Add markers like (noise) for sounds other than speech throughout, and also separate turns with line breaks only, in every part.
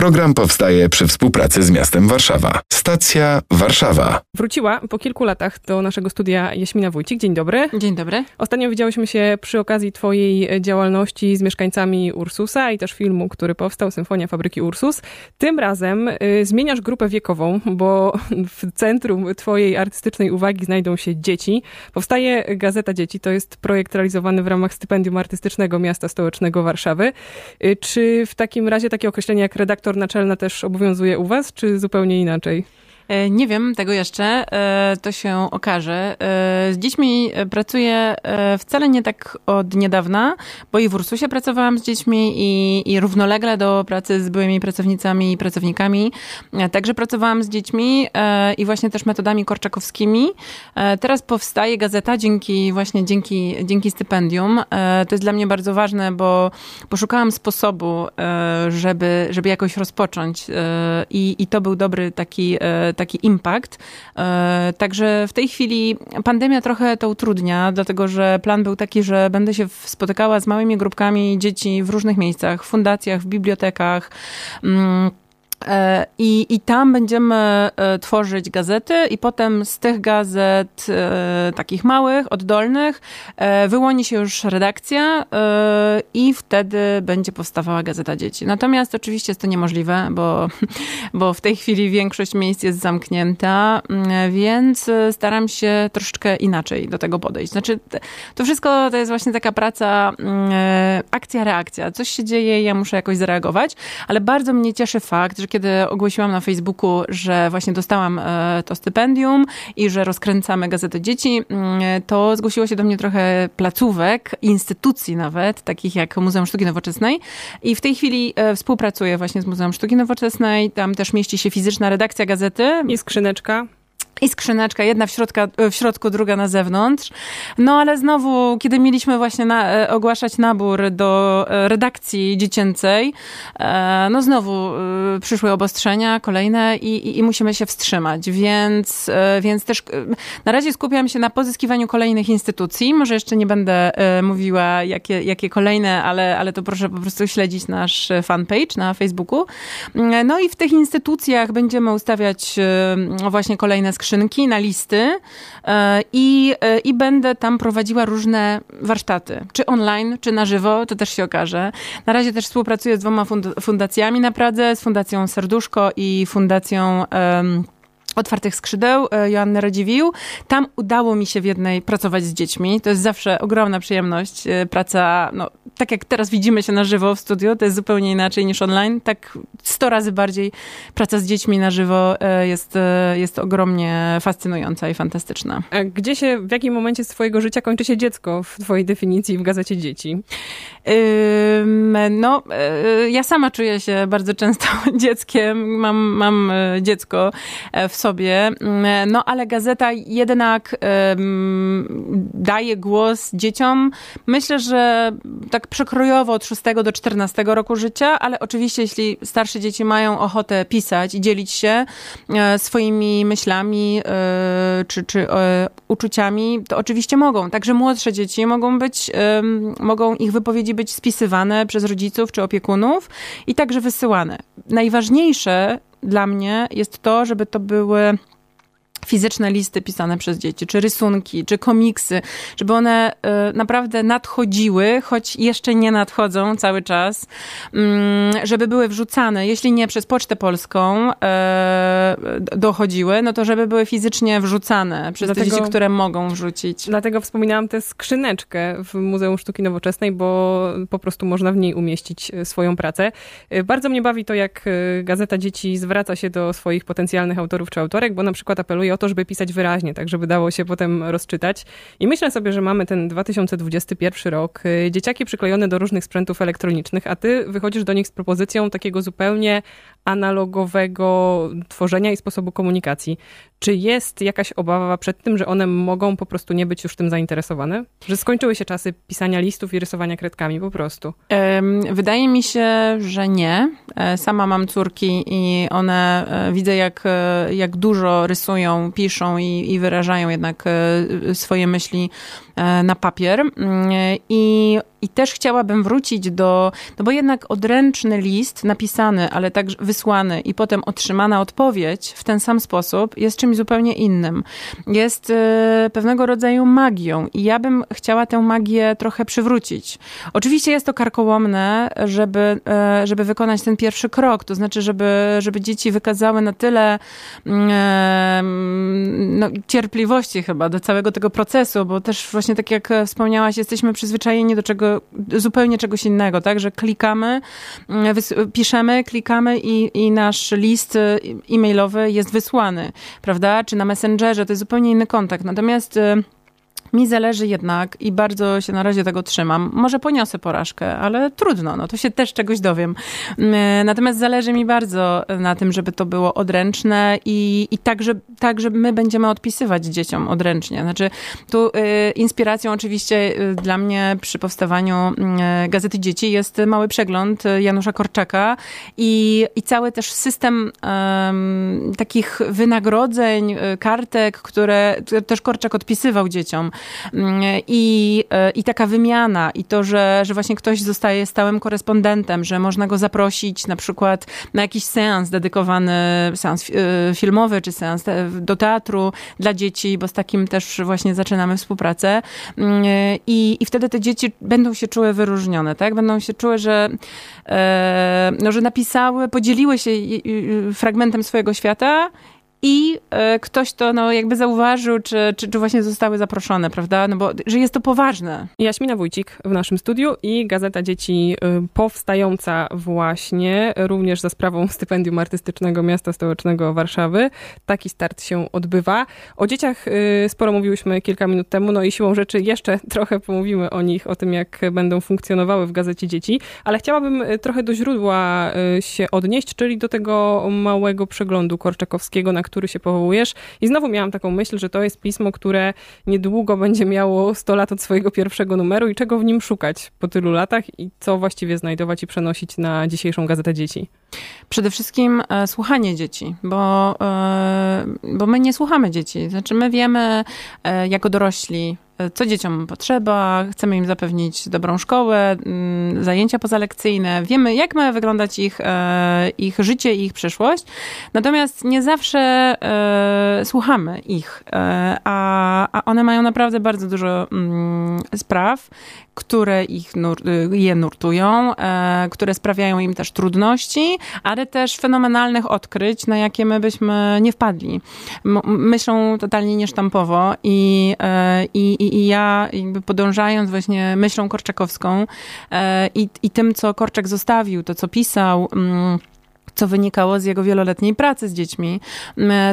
Program powstaje przy współpracy z miastem Warszawa. Stacja Warszawa.
Wróciła po kilku latach do naszego studia Jaśmina Wójcik. Dzień dobry.
Dzień dobry.
Ostatnio widziałyśmy się przy okazji twojej działalności z mieszkańcami Ursusa i też filmu, który powstał, Symfonia Fabryki Ursus. Tym razem y, zmieniasz grupę wiekową, bo w centrum twojej artystycznej uwagi znajdą się dzieci. Powstaje Gazeta Dzieci. To jest projekt realizowany w ramach stypendium artystycznego Miasta Stołecznego Warszawy. Y, czy w takim razie takie określenie jak redaktor naczelna też obowiązuje u was, czy zupełnie inaczej?
E, nie wiem tego jeszcze, e, to się okaże. E, z dziećmi pracuję wcale nie tak od niedawna, bo i w Ursusie pracowałam z dziećmi i, i równolegle do pracy z byłymi pracownicami i pracownikami. Także pracowałam z dziećmi i właśnie też metodami korczakowskimi. Teraz powstaje gazeta dzięki właśnie dzięki, dzięki stypendium. To jest dla mnie bardzo ważne, bo poszukałam sposobu, żeby, żeby jakoś rozpocząć i, i to był dobry taki taki impact. E, także w tej chwili pandemia trochę to utrudnia, dlatego że plan był taki, że będę się spotykała z małymi grupkami dzieci w różnych miejscach, w fundacjach, w bibliotekach. E, I, I tam będziemy e, tworzyć gazety, i potem z tych gazet, e, takich małych, oddolnych, wyłoni się już redakcja, i wtedy będzie powstawała gazeta dzieci. Natomiast oczywiście jest to niemożliwe, bo, (laughs) bo w tej chwili większość miejsc jest zamknięta, mm, więc staram się troszeczkę inaczej do tego podejść. Znaczy, to wszystko to jest właśnie taka praca, mm, akcja, reakcja. Coś się dzieje, ja muszę jakoś zareagować, ale bardzo mnie cieszy fakt, że kiedy ogłosiłam na Facebooku, że właśnie dostałam e, to stypendium i że rozkręcamy Gazetę Dzieci, mm, to zgłosiło się do mnie trochę placówek, instytucji nawet, takich jak Muzeum Sztuki Nowoczesnej. I w tej chwili e, współpracuję właśnie z Muzeum Sztuki Nowoczesnej. Tam też mieści się fizyczna redakcja gazety.
I skrzyneczka
i skrzyneczka, jedna w, środka, w środku, druga na zewnątrz. No ale znowu, kiedy mieliśmy właśnie na, e, ogłaszać nabór do e, redakcji dziecięcej, e, no znowu przyszły obostrzenia kolejne i, i, i musimy się wstrzymać, więc, więc też na razie skupiam się na pozyskiwaniu kolejnych instytucji. Może jeszcze nie będę mówiła, jakie, jakie kolejne, ale, ale to proszę po prostu śledzić nasz fanpage na Facebooku. No i w tych instytucjach będziemy ustawiać właśnie kolejne skrzynki skrzynki na listy e, i, e, i będę tam prowadziła różne warsztaty, czy online, czy na żywo, to też się okaże. Na razie też współpracuję z dwoma fundacjami na Pradze, z Fundacją Serduszko i Fundacją um, Otwartych Skrzydeł, e, Joanny Radziwiłł. Tam udało mi się w jednej pracować z dziećmi. To jest zawsze ogromna przyjemność. E, praca, no, tak jak teraz widzimy się na żywo w studio, to jest zupełnie inaczej niż online. Tak sto razy bardziej praca z dziećmi na żywo e, jest, jest ogromnie fascynująca i fantastyczna.
A gdzie się, w jakim momencie swojego życia kończy się dziecko w twojej definicji w Gazecie Dzieci?
No, ja sama czuję się bardzo często (laughs) dzieckiem. Mam, mam dziecko w sobie, mm, no ale gazeta jednak um, daje głos dzieciom. Myślę, że tak przekrojowo od 6 do 14 roku życia, ale oczywiście jeśli starsze dzieci mają ochotę pisać i dzielić się e, swoimi myślami e, czy, czy e, uczuciami, to oczywiście mogą. Także młodsze dzieci mogą być, mogą ich wypowiedzi być spisywane przez rodziców czy opiekunów i także wysyłane. Najważniejsze dla mnie jest to, żeby to były fizyczne listy pisane przez dzieci, czy rysunki, czy komiksy, żeby one y, naprawdę nadchodziły, choć jeszcze nie nadchodzą cały czas, mm, żeby były wrzucane, jeśli nie przez Pocztę Polską y, dochodziły, no to żeby były fizycznie wrzucane przez dlatego, te dzieci, które mogą wrzucić.
Dlatego wspominałam tę skrzyneczkę w Muzeum Sztuki Nowoczesnej, bo po prostu można w niej umieścić y, swoją pracę. Bardzo mnie bawi to, jak Gazeta Dzieci zwraca się do swoich potencjalnych autorów czy autorek, bo na przykład apeluje o to, żeby pisać wyraźnie, tak żeby dało się potem rozczytać. I myślę sobie, że mamy ten 2021 rok, y, dzieciaki przyklejone do różnych sprzętów elektronicznych, a ty wychodzisz do nich z propozycją takiego zupełnie analogowego tworzenia i sposobu komunikacji. Czy jest jakaś obawa przed tym, że one mogą po prostu nie być już tym zainteresowane? Że skończyły się czasy pisania listów i rysowania kredkami po prostu?
Wydaje mi się, że nie. E, sama mam córki i one, e, widzę jak, e, jak dużo rysują piszą i, i wyrażają jednak swoje myśli na papier. Mm, I i też chciałabym wrócić do, no bo jednak odręczny list napisany, ale także wysłany i potem otrzymana odpowiedź w ten sam sposób jest czymś zupełnie innym. Jest e, pewnego rodzaju magią i ja bym chciała tę magię trochę przywrócić. Oczywiście jest to karkołomne, żeby, e, żeby wykonać ten pierwszy krok, to znaczy, żeby, żeby dzieci wykazały na tyle e, no, cierpliwości chyba do całego tego procesu, bo też właśnie tak jak wspomniałaś, jesteśmy przyzwyczajeni do czego zupełnie czegoś innego, tak, że klikamy, mm, piszemy, klikamy i, i nasz list y, e-mailowy jest wysłany, prawda, czy na Messengerze, to jest zupełnie inny kontakt. Natomiast y, mi zależy jednak i bardzo się na razie tego trzymam. Może poniosę porażkę, ale trudno, no to się też czegoś dowiem. Mm, natomiast zależy mi bardzo na tym, żeby to było odręczne i, i tak, że, tak, że my będziemy odpisywać dzieciom odręcznie. Znaczy, tu y, inspiracją oczywiście y, dla mnie przy powstawaniu y, Gazety Dzieci jest mały przegląd Janusza Korczaka i, i cały też system takich wynagrodzeń, kartek, które też Korczak odpisywał dzieciom. Mm, I, e, i taka wymiana, i to, że, że właśnie ktoś zostaje stałym korespondentem, że można go zaprosić na przykład na jakiś seans dedykowany, seans e, filmowy, czy seans do teatru dla dzieci, bo z takim też właśnie zaczynamy współpracę. Mm, I, i wtedy te dzieci będą się czuły wyróżnione, tak? Będą się czuły, że, e, no, że napisały, podzieliły się fragmentem swojego świata i e, ktoś to no, jakby zauważył, czy, czy, czy właśnie zostały zaproszone, prawda? No bo, że jest to poważne.
Jaśmina Wójcik w naszym studiu i Gazeta Dzieci y, powstająca właśnie, również za sprawą stypendium artystycznego Miasta Stołecznego Warszawy. Taki start się odbywa. O dzieciach y, sporo mówiłyśmy kilka minut temu, no i siłą rzeczy jeszcze (laughs) trochę pomówimy o nich, o tym, jak będą funkcjonowały w Gazecie Dzieci, ale chciałabym y, trochę do źródła się odnieść, czyli do tego małego przeglądu Korczakowskiego, na który się powołujesz. I znowu miałam taką myśl, że to jest pismo, które niedługo będzie miało 100 lat od swojego pierwszego numeru i czego w nim szukać po tylu latach i co właściwie znajdować i przenosić na dzisiejszą Gazetę Dzieci.
Przede wszystkim e, słuchanie dzieci, bo, e, bo my nie słuchamy dzieci. Znaczy, my wiemy e, jako dorośli, co dzieciom potrzeba, chcemy im zapewnić dobrą szkołę, mm, zajęcia pozalekcyjne, wiemy, jak ma wyglądać ich, ich życie i ich przyszłość. Natomiast nie zawsze e, słuchamy ich, e, a, a one mają naprawdę bardzo dużo mm, spraw, które ich nur, je nurtują, e, które sprawiają im też trudności, ale też fenomenalnych odkryć, na jakie my byśmy nie wpadli. Myślą totalnie niesztampowo i, e, i, i, ja jakby podążając właśnie myślą korczakowską e, i, i tym, co Korczak zostawił, to co pisał, mm, co wynikało z jego wieloletniej pracy z dziećmi,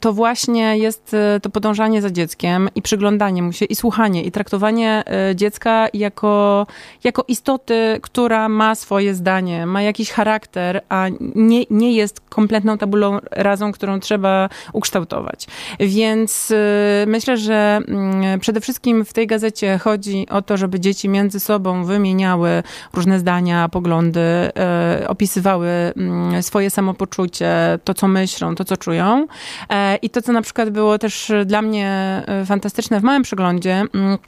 to właśnie jest e, to podążanie za dzieckiem i przyglądanie mu się i słuchanie i traktowanie e, dziecka jako, jako istoty, która ma swoje zdanie, ma jakiś charakter, a nie, nie jest kompletną tabulą razą, którą trzeba ukształtować. Więc e, myślę, że mm, przede wszystkim w tej gazecie chodzi o to, żeby dzieci między sobą wymieniały różne zdania, poglądy, opisywały mm, swoje samopoczynanie samopoczucie, to co myślą, to co czują. E, I to, co na przykład było też dla mnie e, fantastyczne w małym przeglądzie, mm,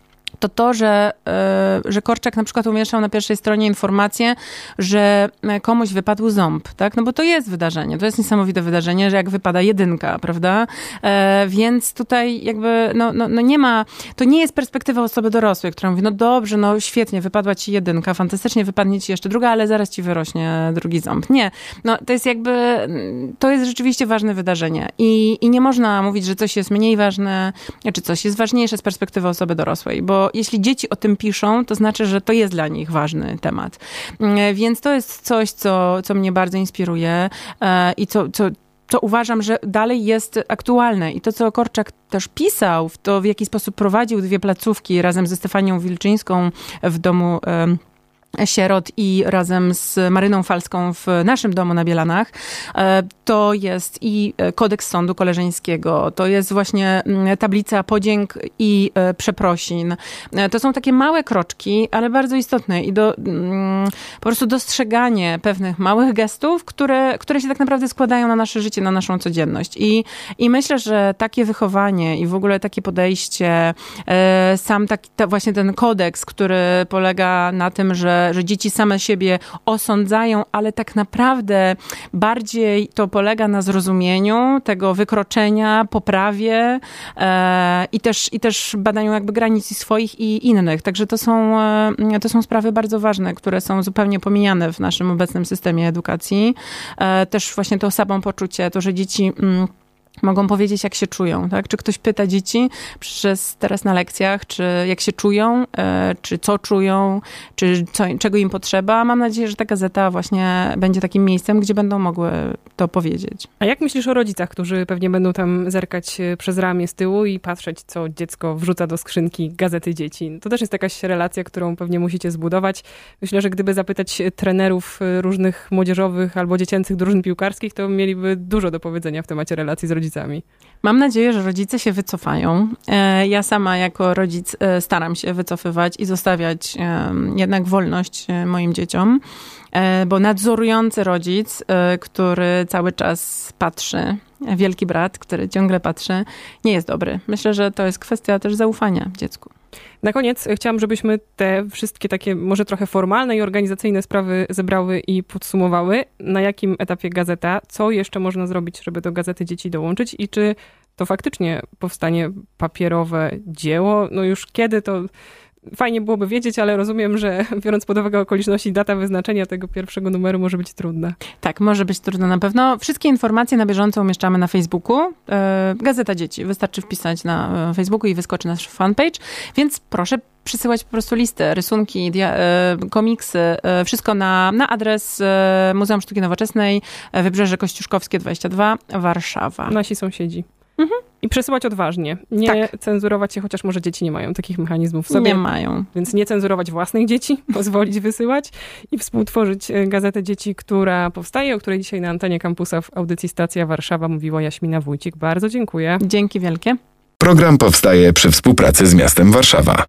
to to, że, e, że Korczak na przykład umieszczał na pierwszej stronie informację, że komuś wypadł ząb, tak? No bo to jest wydarzenie, to jest niesamowite wydarzenie, że jak wypada jedynka, prawda? E, więc tutaj jakby, no, no, no nie ma, to nie jest perspektywa osoby dorosłej, która mówi, no dobrze, no świetnie, wypadła ci jedynka, fantastycznie, wypadnie ci jeszcze druga, ale zaraz ci wyrośnie drugi ząb. Nie, no to jest jakby, to jest rzeczywiście ważne wydarzenie i, i nie można mówić, że coś jest mniej ważne, czy coś jest ważniejsze z perspektywy osoby dorosłej, bo jeśli dzieci o tym piszą, to znaczy, że to jest dla nich ważny temat. Mm, więc to jest coś, co, co mnie bardzo inspiruje e, i co, co, co uważam, że dalej jest aktualne. I to, co Korczak też pisał, to w jaki sposób prowadził dwie placówki razem ze Stefanią Wilczyńską w domu sierot i razem z Maryną Falską w naszym domu na Bielanach. E, to jest i e, kodeks sądu koleżeńskiego, to jest właśnie mm, tablica podzięk i e, przeprosin. To są takie małe kroczki, ale bardzo istotne i do, mm, po prostu dostrzeganie pewnych małych gestów, które, które się tak naprawdę składają na nasze życie, na naszą codzienność. I, i myślę, że takie wychowanie i w ogóle takie podejście, sam taki, właśnie ten kodeks, który polega na tym, że że, dzieci same siebie osądzają, ale tak naprawdę bardziej to polega na zrozumieniu tego wykroczenia, poprawie e, i, też, i też badaniu jakby granic swoich i innych. Także to są, e, to są sprawy bardzo ważne, które są zupełnie pomijane w naszym obecnym systemie edukacji. E, też właśnie to samopoczucie, to, że dzieci... Mm, mogą powiedzieć, jak się czują, tak? Czy ktoś pyta dzieci przez teraz na lekcjach, czy jak się czują, e, czy co czują, czy co, czego im potrzeba. Mam nadzieję, że ta gazeta właśnie będzie takim miejscem, gdzie będą mogły to powiedzieć.
A jak myślisz o rodzicach, którzy pewnie będą tam zerkać e, przez ramię z tyłu i patrzeć, co dziecko wrzuca do skrzynki gazety dzieci? To też jest jakaś relacja, którą pewnie musicie zbudować. Myślę, że gdyby zapytać trenerów e, różnych młodzieżowych albo dziecięcych drużyn piłkarskich, to mieliby dużo do powiedzenia w temacie relacji z rodzicami rodzicami?
Mam nadzieję, że rodzice się wycofają. E, ja sama jako rodzic e, staram się wycofywać i zostawiać jednak wolność e, moim dzieciom, bo nadzorujący rodzic, który cały czas patrzy, wielki brat, który ciągle patrzy, nie jest dobry. Myślę, że to jest kwestia też zaufania dziecku.
Na koniec chciałam, żebyśmy te wszystkie takie może trochę formalne i organizacyjne sprawy zebrały i podsumowały. Na jakim etapie gazeta, co jeszcze można zrobić, żeby do gazety dzieci dołączyć i czy to faktycznie powstanie papierowe dzieło? No już kiedy to fajnie byłoby wiedzieć, ale rozumiem, że (laughs) biorąc pod uwagę okoliczności, data wyznaczenia tego pierwszego numeru może być trudna.
Tak, może być trudna na pewno. Wszystkie informacje na bieżąco umieszczamy na Facebooku. E, Gazeta Dzieci. Wystarczy wpisać na e, Facebooku i wyskoczy nasz fanpage, więc proszę przysyłać po prostu listy, rysunki, dia, e, komiksy, wszystko na, na adres Muzeum Sztuki Nowoczesnej, Wybrzeże Kościuszkowskie 22, Warszawa.
Nasi sąsiedzi. Mhm. I przesyłać odważnie. Nie tak. cenzurować się, chociaż może dzieci nie mają takich mechanizmów w sobie.
Nie mają.
Więc nie cenzurować własnych dzieci, (laughs) pozwolić wysyłać i współtworzyć e, gazetę dzieci, która powstaje, o której dzisiaj na antenie kampusa w audycji Stacja Warszawa mówiła Jaśmina Wójcik. Bardzo dziękuję.
Dzięki wielkie.
Program powstaje przy współpracy z miastem Warszawa.